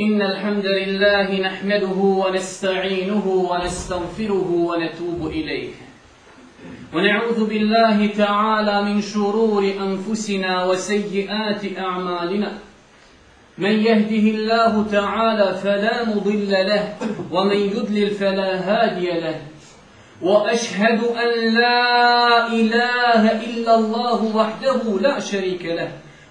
إن الحمد لله نحمده ونستعينه ونستغفره ونتوب إليه ونعوذ بالله تعالى من شرور أنفسنا وسيئات أعمالنا من يهده الله تعالى فلا مضل له ومن يضلل فلا هادي له وأشهد أن لا إله إلا الله وحده لا شريك له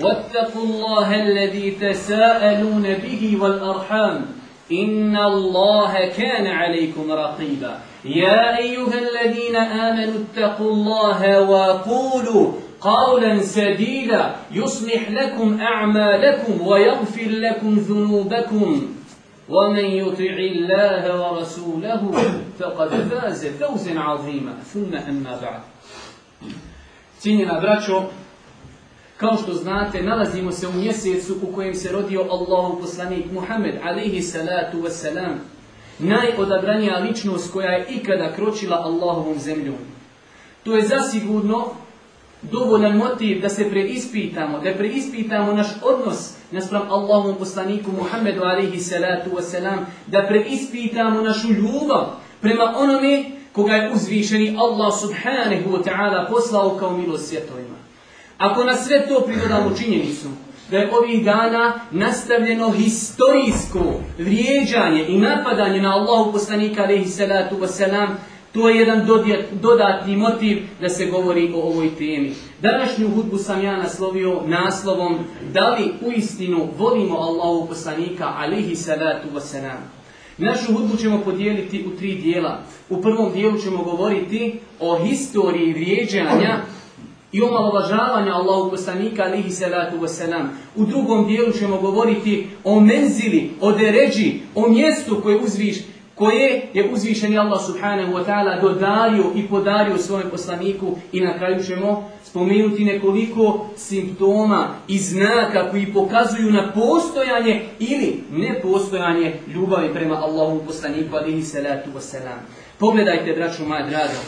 واتقوا الله الذي تساءلون به والأرحام إن الله كان عليكم رقيبا يا أيها الذين آمنوا اتقوا الله وقولوا قولا سديدا يصلح لكم أعمالكم ويغفر لكم ذنوبكم ومن يطع الله ورسوله فقد فاز فوزا عظيما ثم أما بعد Cijenjena braćo, Kao što znate, nalazimo se u mjesecu u kojem se rodio Allahu poslanik Muhammed, alihi salatu wasalam, najodabranija ličnost koja je ikada kročila Allahovom zemljom. To je zasigurno dovoljan motiv da se preispitamo, da preispitamo naš odnos naspram Allahovom poslaniku Muhammedu alihi salatu wasalam, da preispitamo našu ljubav prema onome koga je uzvišeni Allah subhanahu wa ta'ala poslao kao milost svjetovima. Ako na sve to pridodamo činjenicu da je ovih dana nastavljeno historijsko vrijeđanje i napadanje na Allahu poslanika alaihi salatu wasalam, to je jedan dodatni motiv da se govori o ovoj temi. Današnju hudbu sam ja naslovio naslovom da li uistinu volimo Allahu poslanika alihi salatu wasalam. Našu hudbu ćemo podijeliti u tri dijela. U prvom dijelu ćemo govoriti o historiji vrijeđanja i omalovažavanja Allahu poslanika alihi salatu wasalam. U drugom dijelu ćemo govoriti o menzili, o deređi, o mjestu koje uzviš, koje je uzvišeni Allah subhanahu wa ta'ala dodario i podario svojem poslaniku i na kraju ćemo spomenuti nekoliko simptoma i znaka koji pokazuju na postojanje ili nepostojanje ljubavi prema Allahu poslaniku alihi salatu wasalam. Pogledajte, braću moja draga,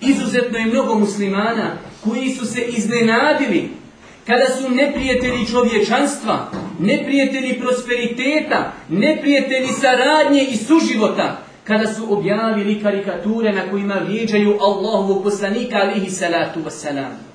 Izuzetno je mnogo muslimana koji su se iznenadili kada su neprijatelji čovječanstva, neprijatelji prosperiteta, neprijatelji saradnje i suživota, kada su objavili karikature na kojima vrijeđaju Allahu poslanika alihi salatu wasalamu.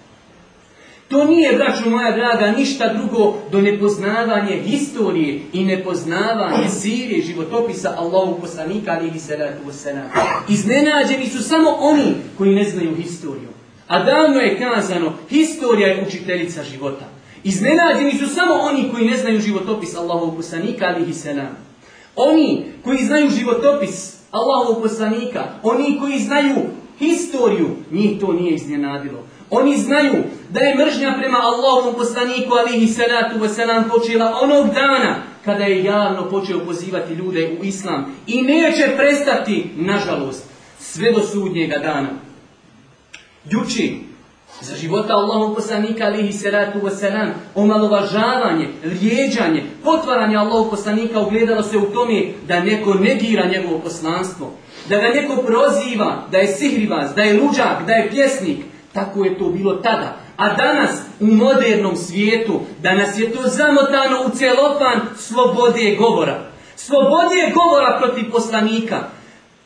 To nije, braćo moja draga, ništa drugo do nepoznavanje historije i nepoznavanje sirije životopisa Allahu poslanika alihi u wasalam. Iznenađeni su samo oni koji ne znaju historiju. A davno je kazano, historija je učiteljica života. Iznenađeni su samo oni koji ne znaju životopis Allahu poslanika alihi salam. Oni koji znaju životopis Allahu poslanika, oni koji znaju historiju, njih to nije iznenadilo. Oni znaju da je mržnja prema Allahovom poslaniku alihi salatu salam počela onog dana kada je javno počeo pozivati ljude u islam i neće prestati, nažalost, sve do sudnjega dana. Juči, za života Allahom poslanika alihi salatu wasalam, omalovažavanje, lijeđanje, potvaranje Allahom poslanika ugledalo se u tome da neko negira njegovo poslanstvo, da ga neko proziva, da je sihrivaz, da je luđak, da je pjesnik. Tako je to bilo tada. A danas u modernom svijetu, danas je to zamotano u celofan slobode govora. Slobode govora protiv poslanika.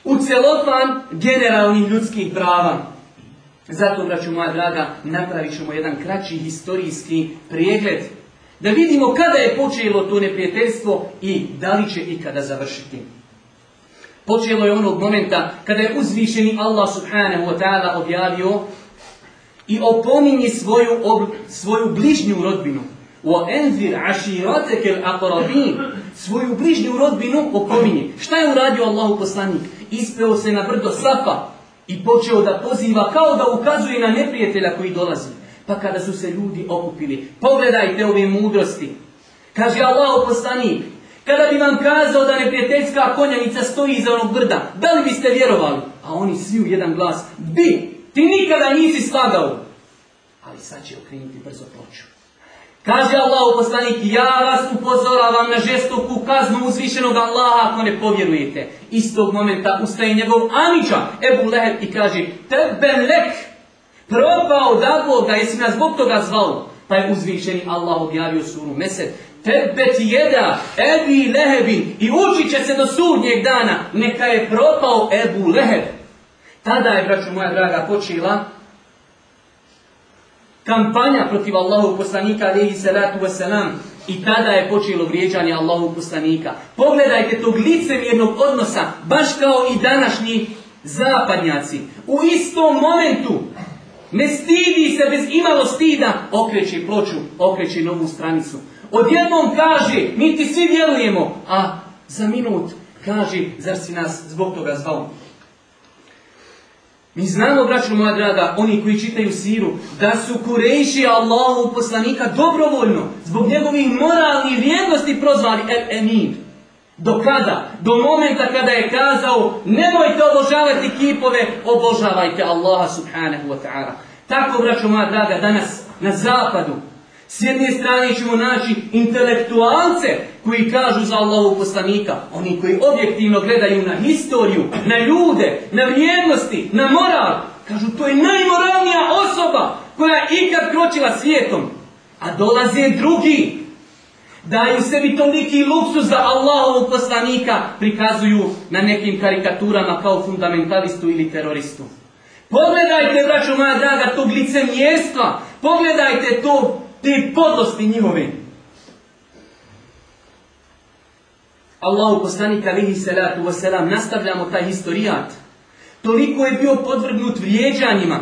U celofan generalnih ljudskih prava. Zato, braću moja draga, napravit ćemo jedan kraći historijski pregled. Da vidimo kada je počelo to neprijateljstvo i da li će ikada završiti. Počelo je onog momenta kada je uzvišeni Allah subhanahu wa ta'ala objavio i opominji svoju, svoju bližnju rodbinu. O enzir aširatekel akarabin, svoju bližnju rodbinu opominji. Šta je uradio Allahu poslanik? Ispeo se na brdo Safa i počeo da poziva kao da ukazuje na neprijatelja koji dolazi. Pa kada su se ljudi okupili, pogledajte ove mudrosti. Kaže Allahu poslanik, kada bi vam kazao da neprijateljska konjanica stoji iza onog brda, da li biste vjerovali? A oni svi u jedan glas, bi, ti nikada nisi spadao. Ali sad će okrenuti brzo ploču. Kaže Allah poslanik, ja vas upozoravam na žestoku kaznu uzvišenog Allaha ako ne povjerujete. Istog momenta ustaje njegov Anića, Ebu Leheb, i kaže, tebe lek, propao da da jesi nas zbog toga zvao. Pa je uzvišeni Allah objavio suru Mesed, tebe ti jeda, Ebi Lehebi, i učit će se do sudnjeg dana, neka je propao Ebu Leheb. Tada je, braću moja draga, počela kampanja protiv Allahu poslanika alaihi salatu wasalam i tada je počelo vrijeđanje Allahu poslanika. Pogledajte tog licemjernog odnosa, baš kao i današnji zapadnjaci. U istom momentu ne stidi se bez imalo stida, okreći ploču, okreći novu stranicu. Odjednom kaže, mi ti svi vjerujemo, a za minut kaže, zar si nas zbog toga zvao? Mi znamo, braćo moja draga, oni koji čitaju siru, da su kurejši Allahu poslanika dobrovoljno, zbog njegovih moralnih vrijednosti prozvali El Emin. Do kada? Do momenta kada je kazao nemojte obožavati kipove, obožavajte Allaha subhanahu wa ta'ala. Tako, braćo moja draga, danas na zapadu s jedne strane ćemo naći intelektualce koji kažu za Allahu poslanika, oni koji objektivno gledaju na historiju, na ljude, na vrijednosti, na moral, kažu to je najmoralnija osoba koja je ikad kročila svijetom. A dolaze drugi, daju sebi toliki luksus za Allahovog poslanika prikazuju na nekim karikaturama kao fundamentalistu ili teroristu. Pogledajte, braću, moja draga, tog licemjerstva, pogledajte to te podlosti njihove. Allahu poslanik alihi salatu wasalam, nastavljamo taj historijat. Toliko je bio podvrgnut vrijeđanjima,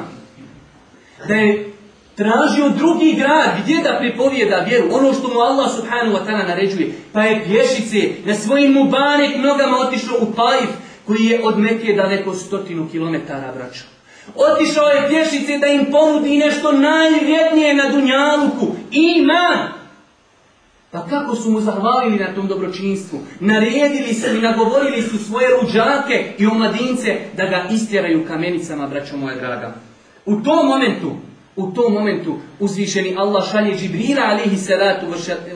da je tražio drugi grad gdje da pripovijeda vjeru, ono što mu Allah subhanahu wa ta'ala naređuje. Pa je pješice na svojim mubarek nogama otišao u paif koji je od Mekije daleko stotinu kilometara vraćao. Otišao je pješice da im ponudi nešto najvjetnije na Dunjaluku. Ima. Pa kako su mu zahvalili na tom dobročinstvu? Naredili su i nagovorili su svoje ruđake i omladince da ga istjeraju kamenicama, braćo moja draga. U tom momentu, u tom momentu uzvišeni Allah šalje Džibrira alihi salatu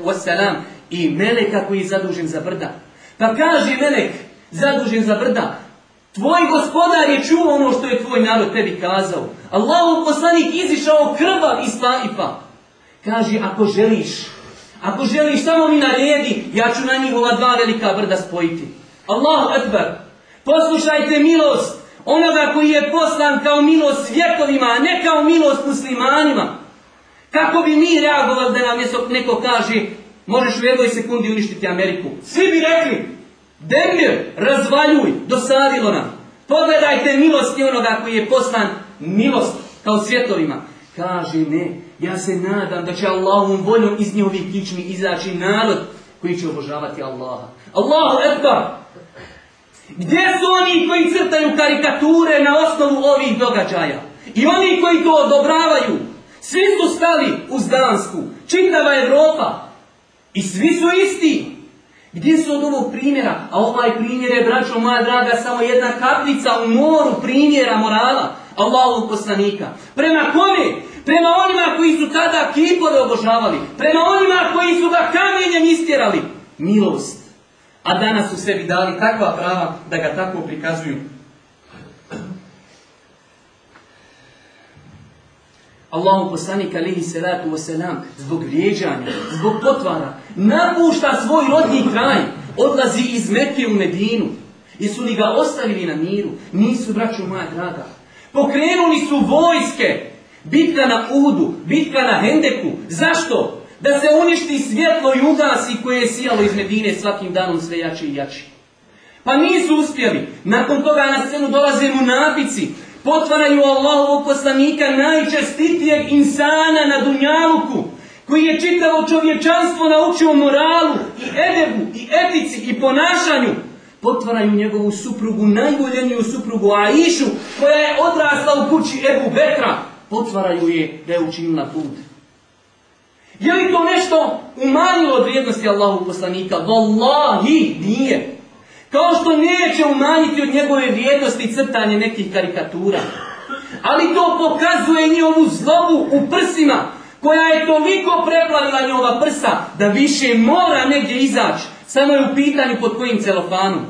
wasalam i meleka koji je zadužen za brda. Pa kaže melek, zadužen za brda, Tvoj gospodar je čuo ono što je tvoj narod tebi kazao. Allahov poslanik izišao krvav iz Taifa. Kaže, ako želiš, ako želiš, samo mi naredi, ja ću na njih ova dva velika brda spojiti. Allahu Akbar, poslušajte milost onoga koji je poslan kao milost svjetovima, a ne kao milost muslimanima. Kako bi mi reagovali da nam neko kaže, možeš u jednoj sekundi uništiti Ameriku? Svi bi rekli, Demir, razvaljuj, dosadilo nam. Pogledajte i onoga koji je poslan milost kao svjetovima. Kaže ne, ja se nadam da će Allahom voljom iz njihovih kičmi izaći narod koji će obožavati Allaha. Allahu Ekber! Gdje su oni koji crtaju karikature na osnovu ovih događaja? I oni koji to odobravaju? Svi su stali uz Dansku, čitava Evropa. I svi su isti. Gdje su od ovog primjera? A ovaj primjer je, braćo moja draga, samo jedna kaplica u moru primjera morala Allahovog poslanika. Prema kome? Prema onima koji su tada kipove obožavali. Prema onima koji su ga kamenjem istjerali. Milost. A danas su sebi dali takva prava da ga tako prikazuju. Allahu poslanik alihi salatu wasalam, zbog vrijeđanja, zbog potvara, napušta svoj rodni kraj, odlazi iz Mekke u Medinu. su li ga ostavili na miru? Nisu, braću moja draga. Pokrenuli su vojske, bitka na Udu, bitka na Hendeku. Zašto? Da se uništi svjetlo i ugasi koje je sijalo iz Medine svakim danom sve jači. i jači. Pa nisu uspjeli. Nakon toga na scenu dolaze napici, potvaraju Allahu poslanika najčestitijeg insana na Dunjaluku, koji je čitao čovječanstvo naučio moralu i edebu i etici i ponašanju, potvaraju njegovu suprugu, najvoljeniju suprugu Aishu, koja je odrasla u kući Ebu Bekra, potvaraju je da je učinila put. Je li to nešto umanjilo od vrijednosti Allahu poslanika? Wallahi nije. Kao što neće umanjiti od njegove vrijednosti crtanje nekih karikatura. Ali to pokazuje njihovu zlobu u prsima, koja je toliko preplavila njova prsa, da više mora negdje izaći. Samo je u pitanju pod kojim celofanom.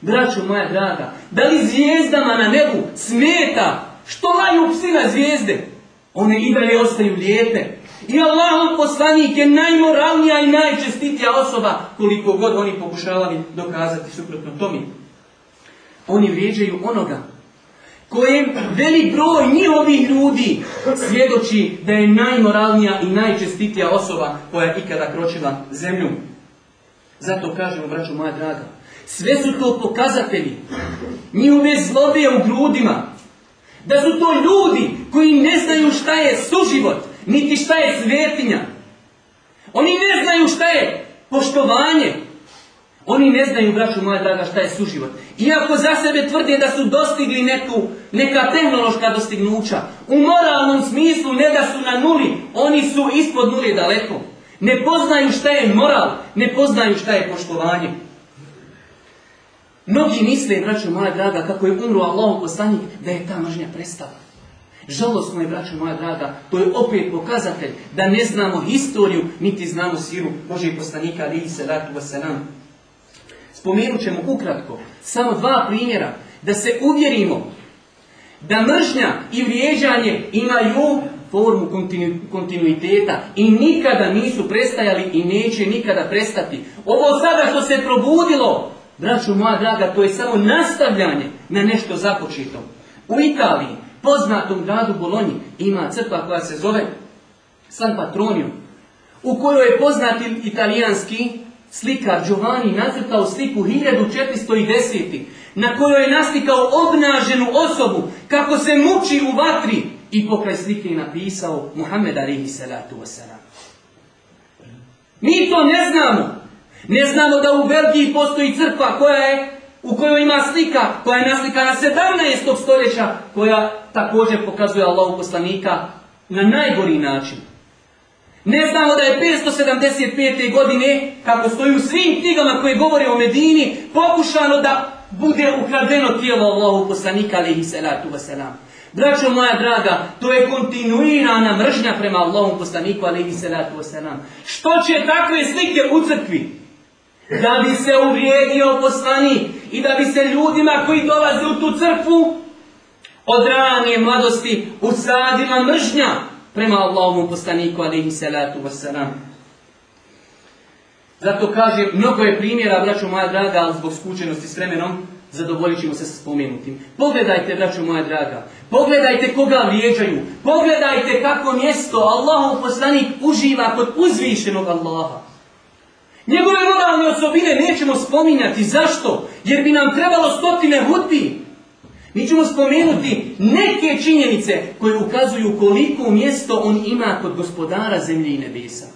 Braćo moja draga, da li zvijezdama na nebu smeta što laju psi na zvijezde? One i dalje ostaju lijepe, i Allahom poslanik je najmoralnija i najčestitija osoba, koliko god oni pokušavali dokazati suprotno tome. Oni vrijeđaju onoga kojem veli broj njihovih ljudi svjedoči da je najmoralnija i najčestitija osoba koja ikada kročila zemlju. Zato kažem, braću moja draga, sve su to pokazatelji njihove zlobe u grudima, da su to ljudi koji ne znaju šta je suživot, niti šta je svetinja. Oni ne znaju šta je poštovanje. Oni ne znaju, braću moja draga, šta je suživot. Iako za sebe tvrde da su dostigli neku, neka tehnološka dostignuća, u moralnom smislu ne da su na nuli, oni su ispod nuli daleko. Ne poznaju šta je moral, ne poznaju šta je poštovanje. Mnogi misle, braću moja draga, kako je umro Allahov poslanik, da je ta mržnja prestala. Žalostno je, braću moja draga, to je opet pokazatelj da ne znamo historiju, niti znamo siru Božih poslanika, ali i se nam. Spomenut ćemo ukratko samo dva primjera da se uvjerimo da mržnja i vrijeđanje imaju formu kontinuiteta i nikada nisu prestajali i neće nikada prestati. Ovo sada što se probudilo, braću moja draga, to je samo nastavljanje na nešto započito. U Italiji poznatom gradu Bolonji ima crkva koja se zove San Patronio, u kojoj je poznati italijanski slikar Giovanni nacrtao sliku 1410. na kojoj je naslikao obnaženu osobu kako se muči u vatri i pokraj slike je napisao Muhammed alihi salatu wasalam. Mi to ne znamo. Ne znamo da u Belgiji postoji crkva koja je u kojoj ima slika koja je naslikana 17. stoljeća koja također pokazuje Allahu poslanika na najgori način. Ne znamo da je 575. godine, kako stoji u svim knjigama koje govore o Medini, pokušano da bude ukradeno tijelo Allahu poslanika, alaihi salatu wasalam. Braćo moja draga, to je kontinuirana mržnja prema Allahom poslaniku, alaihi salatu wasalam. Što će takve slike u crkvi? Da bi se uvrijedio poslanik i da bi se ljudima koji dolaze u tu crkvu od ranije mladosti usadila mržnja prema Allahomu postaniku alihi salatu wasalam. Zato kažem, mnogo je primjera, braćo moja draga, ali zbog skučenosti s vremenom, zadovoljit ćemo se spomenutim. Pogledajte, braćo moja draga, pogledajte koga vrijeđaju, pogledajte kako mjesto Allahu poslanik uživa kod uzvišenog Allaha. Njegove moralne osobine nećemo spominjati. Zašto? Jer bi nam trebalo stotine hutbi. Mi ćemo spomenuti neke činjenice koje ukazuju koliko mjesto on ima kod gospodara zemlje i nebesa.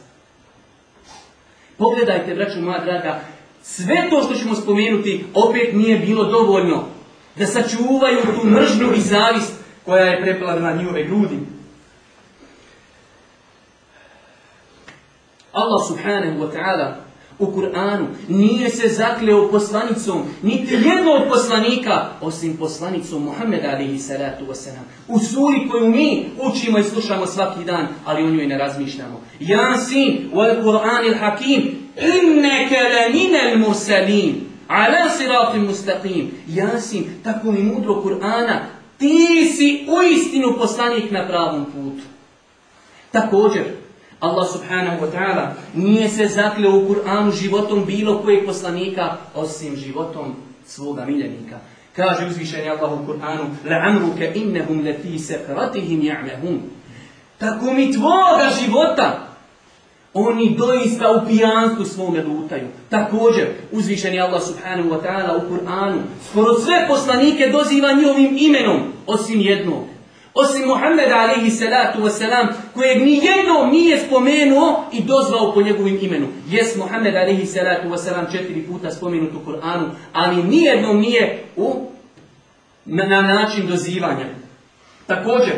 Pogledajte, braću moja draga, sve to što ćemo spomenuti opet nije bilo dovoljno da sačuvaju tu mržnu i zavist koja je na njove ljudi. Allah subhanahu wa ta'ala u Kur'anu. Nije se zakleo poslanicom, niti jedno od poslanika, osim poslanicom Muhammeda alihi salatu wasalam. U suri koju mi učimo i slušamo svaki dan, ali o njoj ne razmišljamo. Jasin, wal Kur'an il hakim, inneke il mursalim, ala siratim mustaqim. Jasin, tako mi mudro Kur'ana, ti si uistinu poslanik na pravom putu. Također, Allah subhanahu wa ta'ala nije se zaklio u Kur'anu životom bilo kojeg poslanika osim životom svoga miljenika. Kaže uzvišeni Allah u Kur'anu لَعَمْرُكَ إِنَّهُمْ لَفِي سَقْرَتِهِمْ يَعْمَهُمْ Tako mi tvoga života oni doista u pijanstvu svome lutaju. Također, uzvišeni Allah subhanahu wa ta'ala u Kur'anu skoro sve poslanike doziva ovim imenom, osim jednog osim Muhammeda alihi salatu wasalam, kojeg ni nije spomenuo i dozvao po njegovim imenu. Jes Muhammed alihi salatu wasalam četiri puta spomenut u Koranu, ali nijednom nije u, na, način dozivanja. Također,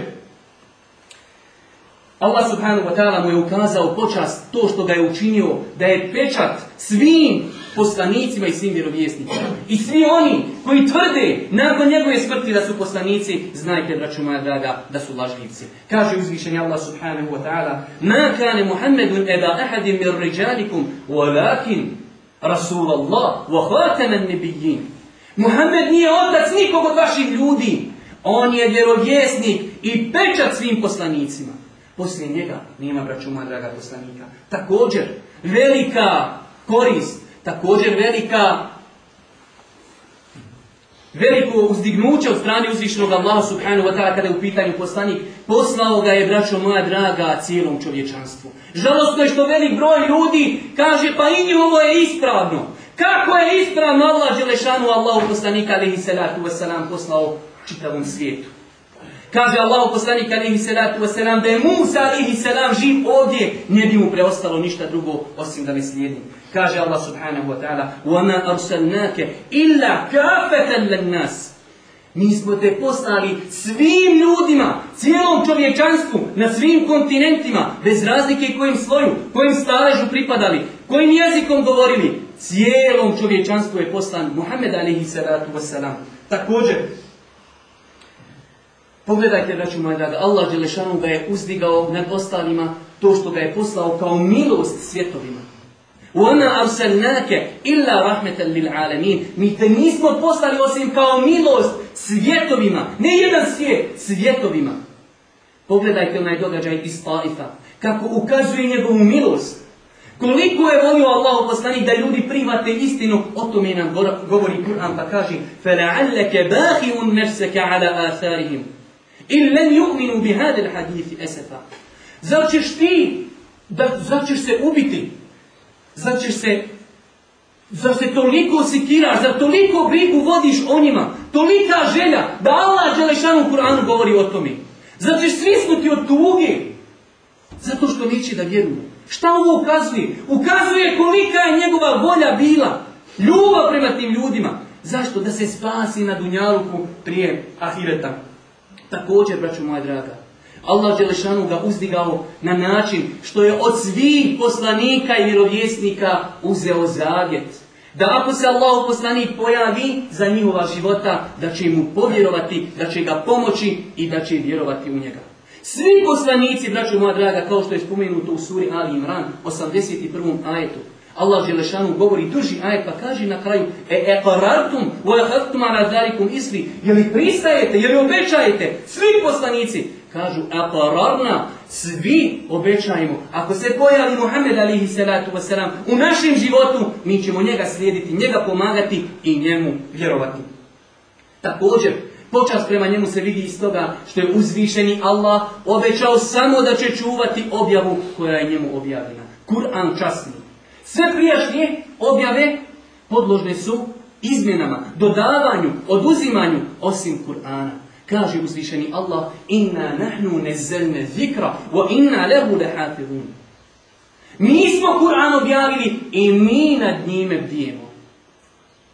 Allah subhanahu wa ta'ala mu je ukazao počas to što ga je učinio, da je pečat svim poslanicima i svim vjerovjesnicima. I svi oni koji tvrde nakon njegove smrti da su poslanici, znajte, braću moja draga, da su lažljivci. Kaže uzvišenje Allah subhanahu wa ta'ala Ma kane Muhammedun eba ahadim mir ređalikum, walakin Rasul Allah, wa hvatanan nebijin. Muhammed nije otac nikog od vaših ljudi. On je vjerovjesnik i pečat svim poslanicima. Poslije njega nema braćuma draga poslanika. Također, velika korist također velika veliko uzdignuće od strane uzvišnog Allaha subhanahu wa ta'ala kada je u pitanju poslanik, poslao ga je, braćo moja draga, cijelom čovječanstvu. Žalostno je što velik broj ljudi kaže, pa i ovo je ispravno. Kako je ispravno Allah Đelešanu Allahu poslanika, alihi salatu wasalam, poslao čitavom svijetu? Kaže Allah poslanik alihi salatu salam, da je Musa alihi salam živ ovdje, ne bi mu preostalo ništa drugo osim da me slijedi. Kaže Allah subhanahu wa ta'ala وَمَا أَرْسَلْنَاكَ إِلَّا Mi smo te poslali svim ljudima, cijelom čovječanstvu, na svim kontinentima, bez razlike kojim sloju, kojim staležu pripadali, kojim jezikom govorili. Cijelom čovječanstvu je poslan Muhammed alihi salatu wasalam. Također, Pogledajte, braću moja draga, Allah Đelešanu ga je uzdigao nad ostalima to što ga je poslao kao milost svjetovima. وَمَا أَرْسَلْنَاكَ إِلَّا رَحْمَةً لِلْعَالَمِينَ Mi te nismo poslali osim kao milost svjetovima, ne jedan svijet, svjetovima. Pogledajte onaj događaj iz Taifa, kako ukazuje njegovu milost. Koliko je volio Allah poslani da ljudi primate istinu, o tome nam govori Kur'an pa kaže فَلَعَلَّكَ بَاهِعُنْ نَفْسَكَ عَلَى آثَارِهِمْ ili yu'minu bi Zar ćeš ti, da, ćeš se ubiti? Zar ćeš se, za se toliko sikiraš, zar toliko brigu vodiš o njima? Tolika želja da Allah Đelešanu u Kur'anu govori o tome. Zar ćeš svisnuti od tugi, Zato što neće da vjeruju. Šta ovo ukazuje? Ukazuje kolika je njegova volja bila. Ljubav prema tim ljudima. Zašto? Da se spasi na Dunjaluku prije Ahireta. Također, braću moja draga, Allah Đelešanu ga uzdigao na način što je od svih poslanika i vjerovjesnika uzeo zavjet. Da ako se Allah poslanik pojavi za njihova života, da će mu povjerovati, da će ga pomoći i da će vjerovati u njega. Svi poslanici, braću moja draga, kao što je spomenuto u suri Ali Imran, 81. ajetu, Allah Želešanu govori duži aj pa kaže na kraju e eqarartum wa akhadtum ala zalikum isri je pristajete je li obećajete svi poslanici kažu eqararna svi obećajemo ako se pojavi Muhammed alihi salatu wasalam u našem životu mi ćemo njega slijediti njega pomagati i njemu vjerovati također počas prema njemu se vidi iz toga što je uzvišeni Allah obećao samo da će čuvati objavu koja je njemu objavljena. Kur'an časni. Sve prijašnje objave podložne su izmjenama, dodavanju, oduzimanju, osim Kur'ana. Kaže uzvišeni Allah, inna nahnu nezzelne zikra, wa inna lehu lehafirun. Mi smo Kur'an objavili i mi nad njime bdijemo.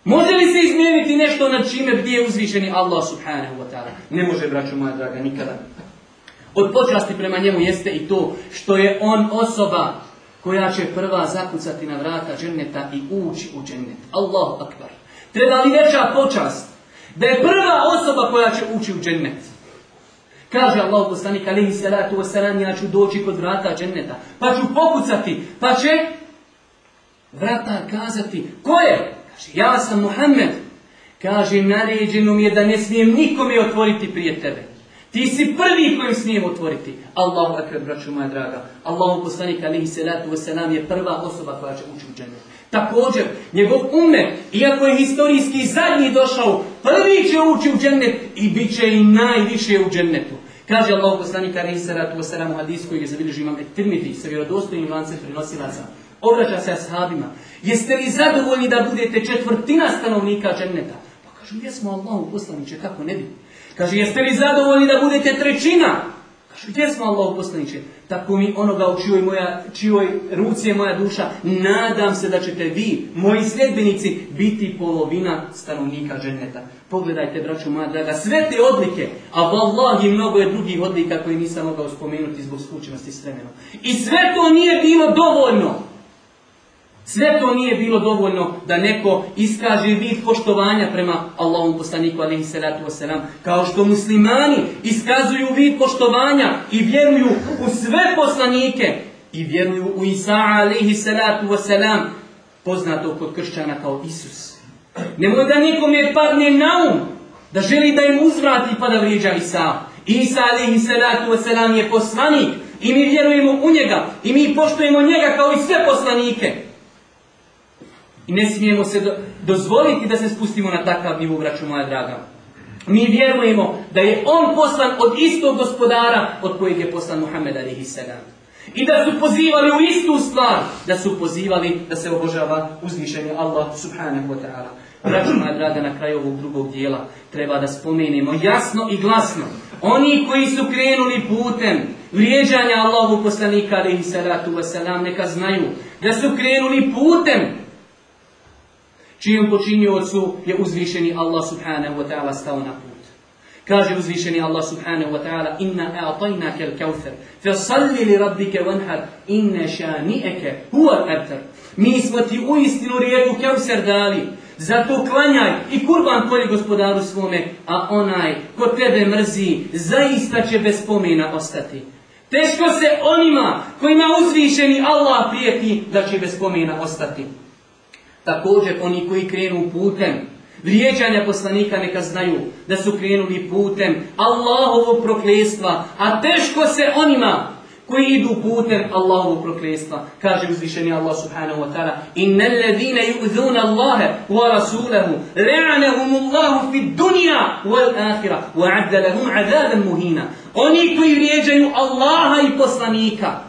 Može li se izmijeniti nešto nad čime bdije uzvišeni Allah subhanahu wa ta'ala? Ne može, braćo moja draga, nikada. Od počasti prema njemu jeste i to što je on osoba koja će prva zakucati na vrata dženneta i ući u džennet. Allahu akbar. Treba li veća počast da je prva osoba koja će ući u džennet? Kaže Allah poslanik alihi salatu wasalam, ja ću doći kod vrata dženneta, pa ću pokucati, pa će vrata kazati, ko je? Kaže, ja sam Muhammed. Kaže, naređeno mi je da ne smijem nikome otvoriti prije tebe. Ti si prvi koji smijem otvoriti. Allahu ekber, braću moja draga. Allahu poslanik alihi salatu wasalam je prva osoba koja će ući u džennet. Također, njegov ume iako je historijski zadnji došao, prvi će ući u džennet i bit će i najviše u džennetu. Kaže Allah poslanika, alihi salatu wasalam hadis hadisku koji je zabilježio imam etirmiti sa vjerodostojnim lancem za. Obraća se ashabima. Jeste li zadovoljni da budete četvrtina stanovnika dženneta? Pa kažu, jesmo Allahu poslaniće, kako ne bi? Kaže, jeste li zadovoljni da budete trećina? Kaže, gdje smo Allah uposlaniče. Tako mi onoga u čijoj, moja, ruci je moja duša, nadam se da ćete vi, moji sljedbenici, biti polovina stanovnika ženeta. Pogledajte, braću moja draga, sve te odlike, a vallah i mnogo je drugih odlika koje nisam mogao spomenuti zbog skućenosti s vremenom. I sve to nije bilo dovoljno sve to nije bilo dovoljno da neko iskaže vid poštovanja prema Allahom poslaniku alaihi salatu wasalam. Kao što muslimani iskazuju vid poštovanja i vjeruju u sve poslanike i vjeruju u Isa alaihi salatu wasalam, poznato kod kršćana kao Isus. Nemoj da je padne na um, da želi da im uzvrati pa da vrijeđa Isa. Isa alaihi salatu je poslanik i mi vjerujemo u njega i mi poštujemo njega kao i sve poslanike. I ne smijemo se dozvoliti da se spustimo na takav nivu, braću moja draga. Mi vjerujemo da je on poslan od istog gospodara od kojeg je poslan Muhammed alihi I da su pozivali u istu stvar, da su pozivali da se obožava uzvišenje Allah subhanahu wa ta'ala. Braću moja draga, na kraju ovog drugog dijela treba da spomenemo jasno i glasno. Oni koji su krenuli putem vrijeđanja Allahu poslanika alaihi neka znaju da su krenuli putem čijem počinjocu je uzvišeni Allah subhanahu wa ta'ala stao na put. Kaže uzvišeni Allah subhanahu wa ta'ala Inna a'tajna kel fe Fasalli li rabbike vanhar Inna šani'eke huwa abtar Mi smo ti u istinu rijeku kauser dali Zato klanjaj i kurban koji gospodaru svome A onaj ko tebe mrzi Zaista će bez spomena ostati Teško se onima kojima uzvišeni Allah prijeti da će bez spomena ostati. Također oni koji krenu putem vrijeđanja poslanika neka znaju da su krenuli putem Allahovog proklestva, a teško se onima koji idu putem Allahovog proklestva. Kaže uzvišeni Allah subhanahu wa ta'ala Inne alladhina yu'dhuna Allahe wa rasulahu la'anahum Allahu fi dunja wal akhira wa adda lahum muhina. Oni koji vrijeđaju Allaha i poslanika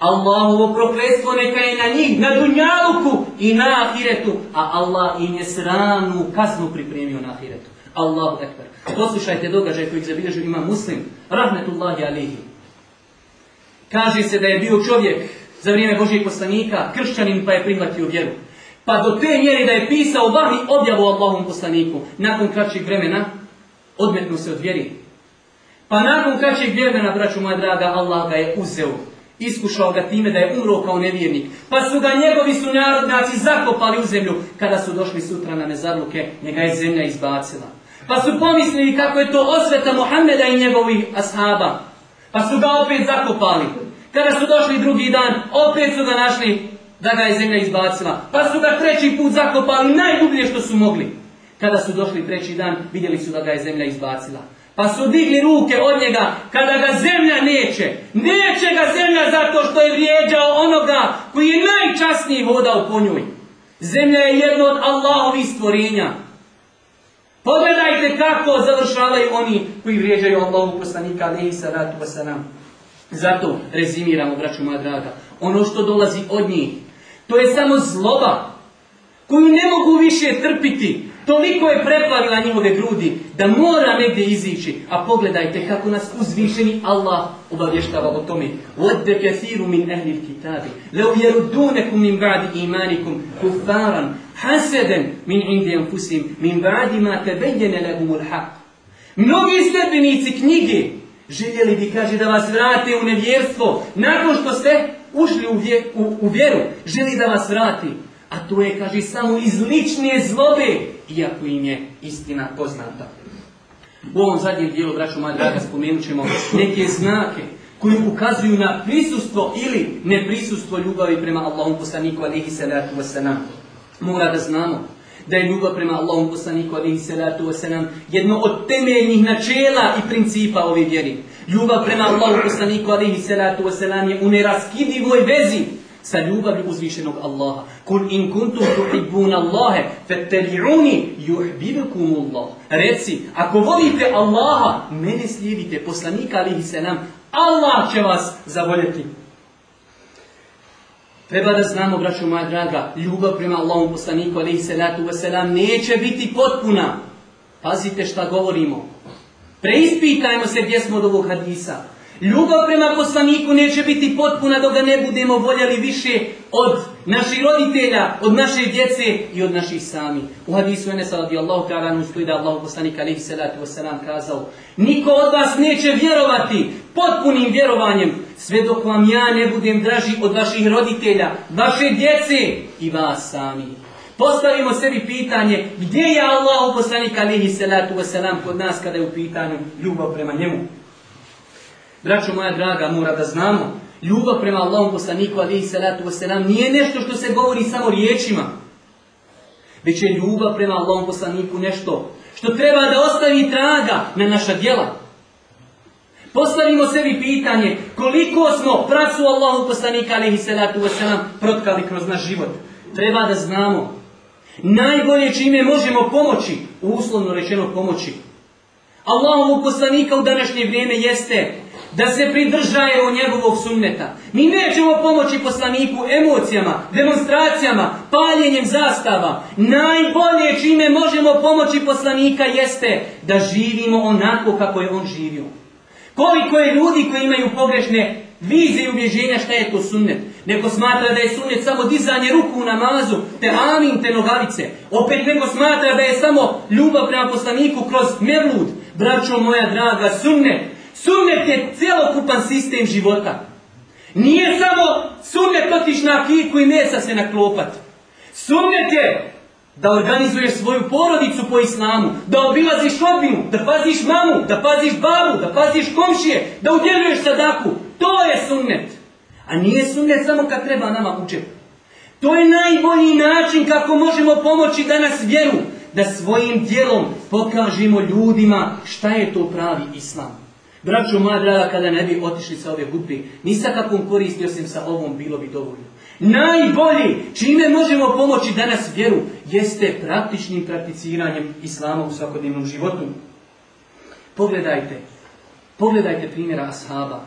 Allahovo prokletstvo neka je na njih, na dunjaluku i na ahiretu, a Allah im je sranu kaznu pripremio na ahiretu. Allahu ekber. Poslušajte događaj koji zabilježio ima muslim, rahmetullahi alihi. Kaže se da je bio čovjek za vrijeme Božijeg poslanika, kršćanin pa je prihvatio vjeru. Pa do te njeri da je pisao vani objavu Allahom poslaniku. Nakon kraćeg vremena odmetnu se od vjeri. Pa nakon kraćeg vremena, braću moja draga, Allah ga je uzeo Iskušao ga time da je umro kao nevjernik. Pa su ga njegovi su sunarodnjaci zakopali u zemlju. Kada su došli sutra na mezarluke, njega je zemlja izbacila. Pa su pomislili kako je to osveta Mohameda i njegovih ashaba. Pa su ga opet zakopali. Kada su došli drugi dan, opet su ga našli da ga je zemlja izbacila. Pa su ga treći put zakopali najdublje što su mogli. Kada su došli treći dan, vidjeli su da ga je zemlja izbacila. Pa su digli ruke od njega kada ga zemlja neće. Neće ga zemlja zato što je vrijeđao onoga koji je najčasniji hodao po njoj. Zemlja je jedno od Allahovih stvorenja. Pogledajte kako završavaju oni koji vrijeđaju Allahu poslanika alaihi salatu wasalam. Zato rezimiramo, braću moja draga, ono što dolazi od njih, to je samo zloba koju ne mogu više trpiti, Toliko je preplavila njihove grudi da mora negdje izići. A pogledajte kako nas uzvišeni Allah obavještava o tome. Vodde kathiru min ehlil kitabi. Leu jerudunekum min ba'di imanikum kufaran haseden min indi anfusim min ba'di ma tebejene lehumul haq. Mnogi srbenici knjige željeli bi, kaže, da vas vrate u nevjerstvo nakon što ste ušli u vjeru. Želi da vas vrati. A to je, kaže, samo iz lične zlobe, iako im je istina poznata. U ovom zadnjem dijelu, braću moja draga, spomenut ćemo neke znake koji ukazuju na prisustvo ili neprisustvo ljubavi prema Allahom poslaniku alihi salatu wasalam. Mora da znamo da je ljubav prema Allahom poslaniku alihi salatu wasanam jedno od temeljnih načela i principa ove vjeri. Ljubav prema Allahom poslaniku i salatu wasalam je u neraskidivoj vezi sa ljubavlju uzvišenog Allaha. Kul in kuntum tuhibbuna Allahe, fattabi'uni yuhibbukum Allah. Reci, ako volite Allaha, mene slijedite, poslanika alihi selam, Allah će vas zavoljeti. Treba da znamo, braćo moja draga, ljubav prema Allahom poslaniku alaihi salatu wasalam neće biti potpuna. Pazite šta govorimo. Preispitajmo se gdje smo od ovog hadisa. Ljubav prema poslaniku neće biti potpuna dok ga ne budemo voljeli više od naših roditelja, od naše djece i od naših sami. U hadisu Enesa radijallahu ta'ala stoji da Allah poslanik alaihi salatu wasalam kazao Niko od vas neće vjerovati potpunim vjerovanjem sve dok vam ja ne budem draži od vaših roditelja, vaše djece i vas sami. Postavimo sebi pitanje gdje je Allah poslanik alaihi salatu wasalam kod nas kada je u pitanju ljubav prema njemu. Braćo moja draga, mora da znamo, ljubav prema Allahom poslaniku i salatu wasalam nije nešto što se govori samo riječima, već je ljubav prema Allahom poslaniku nešto što treba da ostavi traga na naša djela. Postavimo sebi pitanje koliko smo pracu Allahu poslanika i salatu wasalam protkali kroz naš život. Treba da znamo najbolje čime možemo pomoći, uslovno rečeno pomoći. Allahovu poslanika u današnje vrijeme jeste da se pridržaje o njegovog sunneta. Mi nećemo pomoći poslaniku emocijama, demonstracijama, paljenjem zastava. Najbolje čime možemo pomoći poslanika jeste da živimo onako kako je on živio. Koliko je ljudi koji imaju pogrešne vize i ubježenja šta je to sunnet. Neko smatra da je sunnet samo dizanje ruku u namazu, te amin, te nogavice. Opet neko smatra da je samo ljubav prema poslaniku kroz mevlud. Braćo moja draga, sunnet Sunnet je celokupan sistem života. Nije samo sunnet otiš na kiku i mesa se naklopati. Sunnet je da organizuješ svoju porodicu po islamu, da obilaziš obinu, da paziš mamu, da paziš babu, da paziš komšije, da udjeluješ sadaku. To je sunnet. A nije sunnet samo kad treba nama u To je najbolji način kako možemo pomoći danas vjeru, da svojim dijelom pokažemo ljudima šta je to pravi islam. Braćo moja draga, kada ne bi otišli sa ove hudbe, ni sa kakvom koristi sam sa ovom bilo bi dovoljno. Najbolji čime možemo pomoći danas vjeru jeste praktičnim prakticiranjem Islama u svakodnevnom životu. Pogledajte, pogledajte primjera ashaba.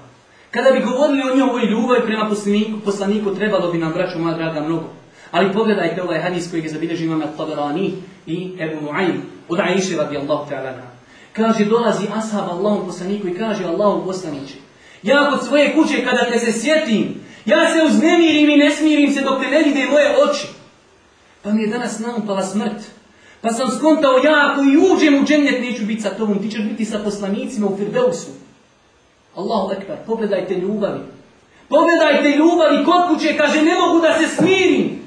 Kada bi govorili o njoj ljubavi prema poslaniku, poslaniku trebalo bi nam, vraću moja draga, mnogo. Ali pogledajte ovaj hadis koji je zabilježio imam Tabarani i Ebu Mu'ayn, od Aisha radijallahu ta'ala Kaže, dolazi ashab Allahom poslaniku i kaže Allahom poslaniče. Ja kod svoje kuće kada te se sjetim, ja se uznemirim i ne smirim se dok te ne vide moje oči. Pa mi je danas naupala smrt. Pa sam skontao ja ako i uđem u džennet neću biti sa tobom, ti ćeš biti sa poslanicima u Firdeusu. Allahu ekber, pogledajte ljubavi. Pogledajte ljubavi kod kuće, kaže ne mogu da se smirim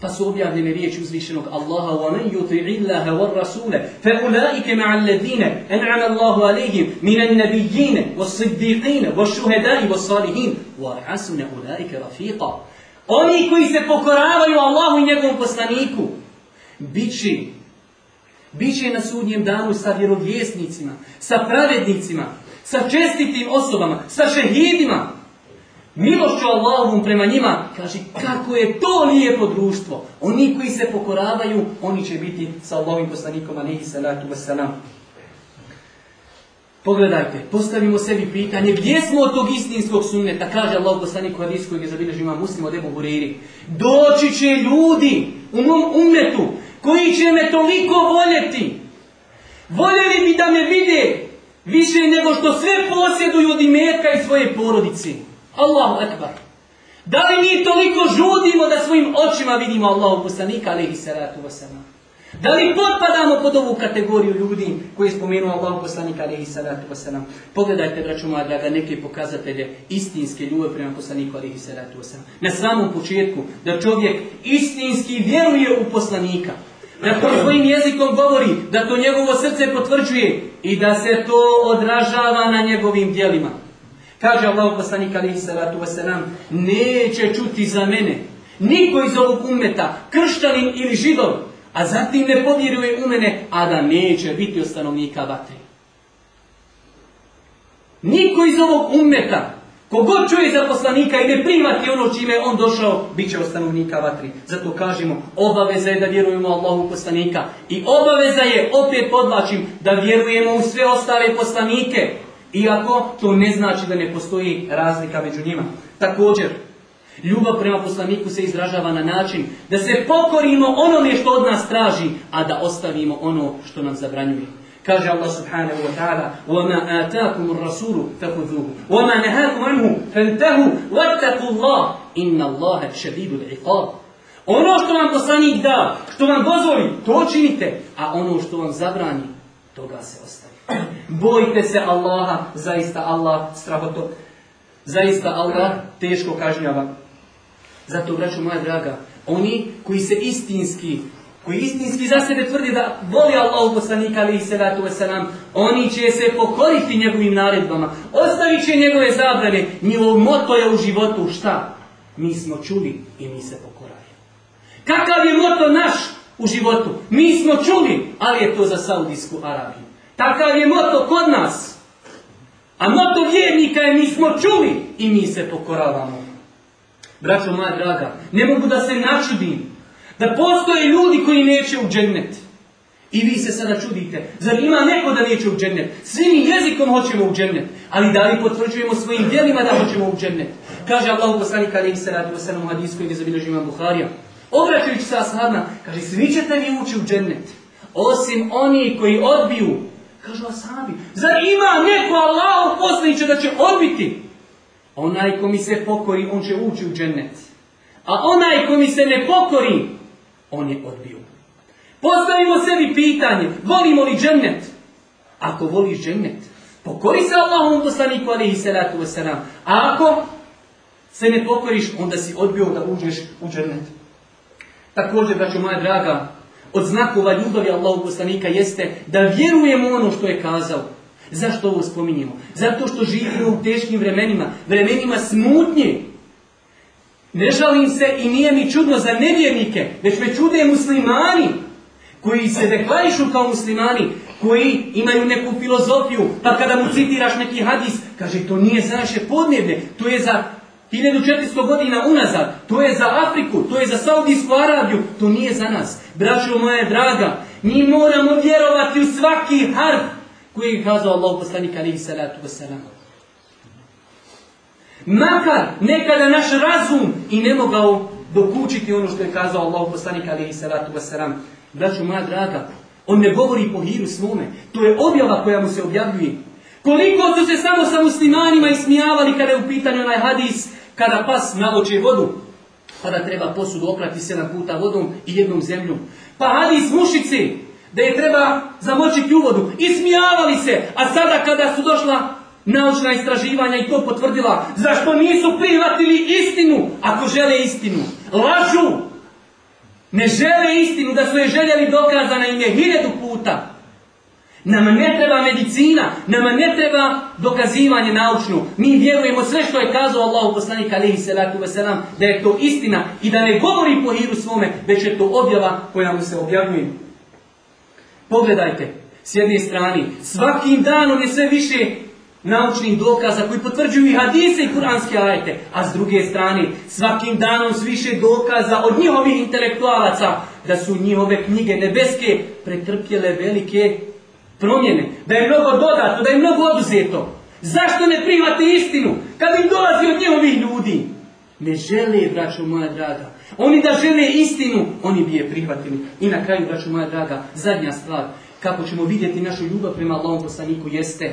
pa su objavljene riječi uzvišenog Allaha wa man yuti'i Allaha wa rasula fa ulaika ma'a alladhina an'ama Allahu alayhim min an-nabiyyin was-siddiqin wash wa was-salihin wa hasuna ulaika rafiqa oni koji se pokoravaju Allahu i njegovom poslaniku biće biće na sudnjem danu sa vjerovjesnicima sa pravednicima sa čestitim osobama sa šehidima milošću Allahovom prema njima, kaže kako je to lijepo društvo. Oni koji se pokoravaju, oni će biti sa Allahovim poslanikom, a nehi salatu wasalam. Pogledajte, postavimo sebi pitanje gdje smo od tog istinskog sunneta, kaže Allah poslanik u hadisku je zabilježi ima muslim od Ebu Huriri. Doći će ljudi u mom umetu koji će me toliko voljeti. Voljeli bi da me vide više nego što sve posjeduju od imetka i svoje porodici. Allahu ekbar. Da li mi toliko žudimo da svojim očima vidimo Allahu poslanika, alaihi salatu wasalam? Da li potpadamo pod ovu kategoriju ljudi koji je spomenuo Allahu poslanika, alaihi salatu Pogledajte, braću moja draga, neke pokazatelje istinske ljube prema poslaniku, alaihi salatu wasalam. Na samom početku, da čovjek istinski vjeruje u poslanika, da to svojim jezikom govori, da to njegovo srce potvrđuje i da se to odražava na njegovim dijelima. Kaže Allah poslanik alihi salatu neće čuti za mene. Niko iz ovog umeta, kršćanin ili židov, a zatim ne povjeruje u mene, a da neće biti ostanovnika stanovnika vatre. Niko iz ovog umeta, kogod čuje za poslanika i ne primati ono čime on došao, bit će stanovnika vatri. Zato kažemo, obaveza je da vjerujemo Allahu poslanika. I obaveza je, opet podlačim, da vjerujemo u sve ostale poslanike. Iako to ne znači da ne postoji razlika među njima. Također, ljubav prema poslaniku se izražava na način da se pokorimo onome što od nas traži, a da ostavimo ono što nam zabranjuje. Kaže Allah subhanahu wa ta'ala وَمَا آتَاكُمُ الرَّسُولُ وَمَا نَهَاكُمْ عَنْهُ Ono što vam poslanik da, što vam dozvoli, to činite, a ono što vam zabrani, toga se ostaje. Bojte se Allaha, zaista Allah strahotog. Zaista Allah teško kažnjava. Zato, braću moja draga, oni koji se istinski, koji istinski za sebe tvrdi da voli Allah poslanika ali i salatu wasalam, oni će se pokoriti njegovim naredbama, ostavit će njegove zabrane, njegov moto je u životu šta? Mi smo čuli i mi se pokoraju. Kakav je moto naš u životu? Mi smo čuli, ali je to za Saudijsku Arabiju. Takav je moto kod nas. A moto vjernika je mi smo čuli i mi se pokoravamo. Braćo moja draga, ne mogu da se načudim da postoje ljudi koji neće u džennet. I vi se sada čudite. Zar ima neko da neće u džennet? Svi mi jezikom hoćemo u džennet. Ali da li potvrđujemo svojim djelima da hoćemo u džennet? Kaže Allah kada kada se radi u hadijsku koji ga Buharija. Obraćajući se Asadna, kaže svi ćete mi ući u džennet. Osim oni koji odbiju Kažu asabi, zar ima neko Allah posliće da će odbiti? Onaj ko mi se pokori, on će ući u džennet. A onaj ko mi se ne pokori, on je odbio. Postavimo sebi pitanje, volimo li džennet? Ako voliš džennet, pokori se Allahom poslaniku alaihi salatu wasalam. A ako se ne pokoriš, onda si odbio da uđeš u džennet. Također, braću moja draga, od znakova ljubavi Allahu poslanika jeste da vjerujemo ono što je kazao. Zašto ovo spominjemo? Zato što živimo u teškim vremenima, vremenima smutnje. Ne žalim se i nije mi čudno za nevjernike, već me čude muslimani koji se deklarišu kao muslimani, koji imaju neku filozofiju, pa kada mu citiraš neki hadis, kaže to nije za naše podnebne, to je za 1400 godina unazad, to je za Afriku, to je za Saudijsku Arabiju, to nije za nas. Braćo moja draga, mi moramo vjerovati u svaki harf koji je kazao Allah poslanik alihi salatu wasalam. Makar nekada naš razum i ne mogao dokučiti ono što je kazao Allah poslanik alihi salatu wasalam. Braćo moja draga, on ne govori po hiru svome, to je objava koja mu se objavljuje. Koliko su se samo sa muslimanima ismijavali kada je u pitanju onaj hadis kada pas naloče vodu, tada treba posudu oprati sedam puta vodom i jednom zemljom. Pa iz mušici, da je treba zamočiti u vodu, ismijavali se, a sada kada su došla naučna istraživanja i to potvrdila, zašto nisu prihvatili istinu, ako žele istinu, lažu, ne žele istinu, da su je željeli dokazana im je hiljadu puta. Nama ne treba medicina, nama ne treba dokazivanje naučno. Mi vjerujemo sve što je kazao Allah poslanik alaihi salatu wasalam, da je to istina i da ne govori po hiru svome, već je to objava koja mu se objavljuje. Pogledajte, s jedne strane, svakim danom je sve više naučnih dokaza koji potvrđuju i hadise i kuranske ajete, a s druge strane svakim danom sve više dokaza od njihovih intelektualaca da su njihove knjige nebeske pretrpjele velike promjene, da je mnogo dodato, da je mnogo oduzeto. Zašto ne primate istinu kad im dolazi od njegovih ljudi? Ne žele, braćo moja draga. Oni da žele istinu, oni bi je prihvatili. I na kraju, braćo moja draga, zadnja stvar, kako ćemo vidjeti našu ljubav prema Allahom poslaniku jeste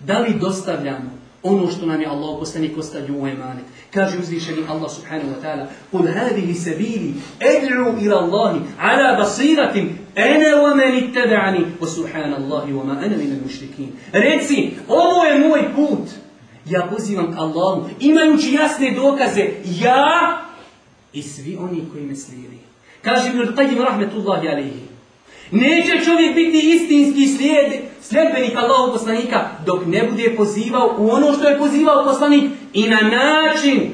da li dostavljamo ono što nam je Allah poslanik ostavio u emanet. Kaže uzvišeni Allah subhanahu wa ta'ala Kul hadihi sabili ed'u ila Allahi ala basiratim Ene wa meni tebe'ani, wa subhanallahi wa ma ene mušrikin. Reci, ovo je moj put. Ja pozivam k Allahu, imajući jasne dokaze, ja i svi oni koji me slijeli. Kaže mi, al rahmetullahi alihi. Neće čovjek biti istinski slijed, sledbenik Allahog poslanika dok ne bude pozivao u ono što je pozivao poslanik i na način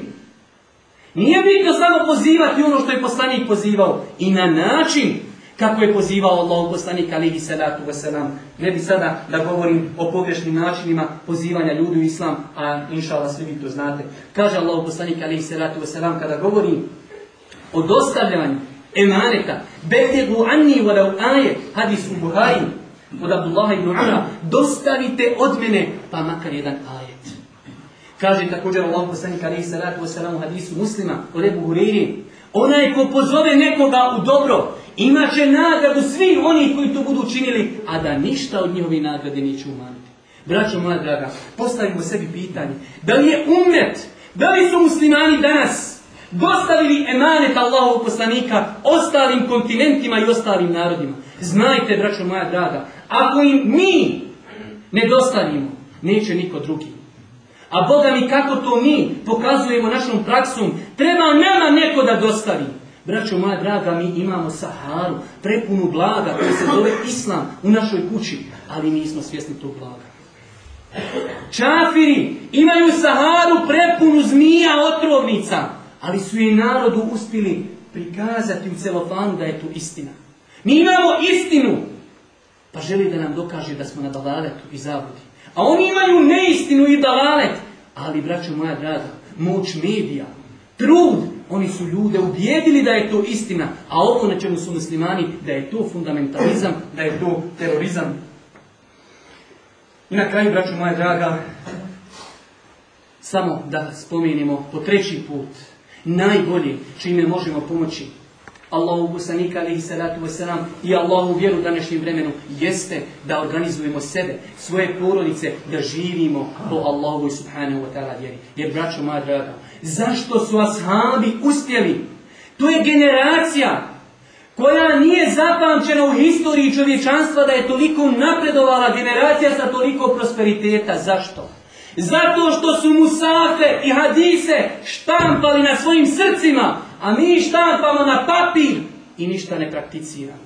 Nije bitno samo pozivati ono što je poslanik pozivao i na način kako je pozivao Allah poslanik alihi salatu wasalam. Ne bi sada da govorim o pogrešnim načinima pozivanja ljudi u islam, a Allah svi vi to znate. Kaže Allah poslanik alihi salatu wasalam kada govori o dostavljanju emaneta, betegu anni u aje, hadis u Buhari, od Abdullaha ibn dostavite od mene, pa makar jedan ajet. Kaže također Allah poslanik alihi salatu wasalam u hadisu muslima, od Ebu Onaj ko pozove nekoga u dobro, imat će nagradu svi oni koji to budu učinili, a da ništa od njihovi nagrade neće umaniti. Braćo moja draga, postavimo sebi pitanje. Da li je umet, da li su muslimani danas dostavili emanet Allahovog poslanika ostalim kontinentima i ostalim narodima? Znajte, braćo moja draga, ako im mi ne dostavimo, neće niko drugi. A Boga mi kako to mi pokazujemo našom praksom, treba nama neko da dostavi. Braćo moja draga, mi imamo Saharu, prepunu blaga koji se zove Islam u našoj kući, ali nismo svjesni tog blaga. Čafiri imaju Saharu prepunu zmija otrovnica, ali su i narodu uspjeli prikazati u celofanu da je tu istina. Mi imamo istinu, pa želi da nam dokaže da smo na balavetu i zavodi. A oni imaju neistinu i dalalet. Ali, braćo moja draga, moć medija, trud, oni su ljude ubijedili da je to istina, a ovo na čemu su muslimani, da je to fundamentalizam, da je to terorizam. I na kraju, braćo moja draga, samo da spomenimo po treći put, najbolje čime možemo pomoći Allahu poslanika alihi salatu wasalam i Allahu vjeru u današnjem vremenu jeste da organizujemo sebe, svoje porodice, da živimo po Allahu subhanahu wa ta'ala vjeri. Jer braćo moja draga, zašto su ashabi uspjeli? To je generacija koja nije zapamćena u historiji čovječanstva da je toliko napredovala generacija sa toliko prosperiteta. Zašto? Zato što su musafe i hadise štampali na svojim srcima a mi štampamo na papir i ništa ne prakticiramo.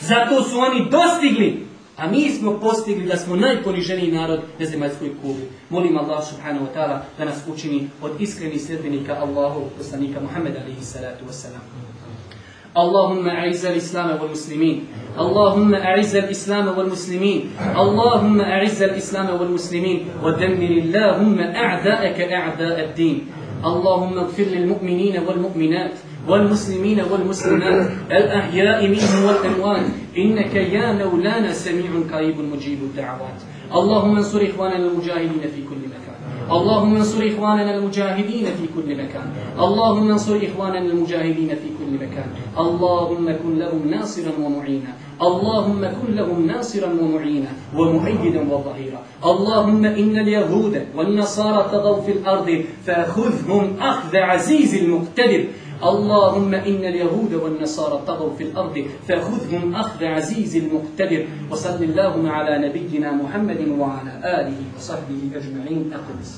Zato su oni dostigli, a mi smo postigli da smo najponiženiji narod na zemaljskoj kuli. Molim Allah subhanahu wa ta'ala da nas učini od iskrenih sljedbenika Allahu, poslanika Muhammed alihi salatu wasalam. اللهم اعز الاسلام والمسلمين اللهم اعز الاسلام والمسلمين اللهم اعز الاسلام والمسلمين ودمر اللهم اعداءك اعداء الدين اللهم اغفر للمؤمنين والمؤمنات والمسلمين والمسلمات الأحياء منهم والأموات إنك يا مولانا سميع قريب مجيب الدعوات اللهم انصر إخواننا المجاهدين في كل مكان اللهم انصر إخواننا المجاهدين في كل مكان اللهم انصر إخواننا المجاهدين في كل مكان اللهم كن لهم ناصرا ومعينا اللهم كن لهم ناصرا ومعينا ومؤيدا وظهيرا اللهم إن اليهود والنصارى تضوا في الأرض فخذهم أخذ عزيز المقتدر اللهم إن اليهود والنصارى طغوا في الأرض فخذهم أخذ عزيز المقتدر وصل اللهم على نبينا محمد وعلى آله وصحبه أجمعين أقدس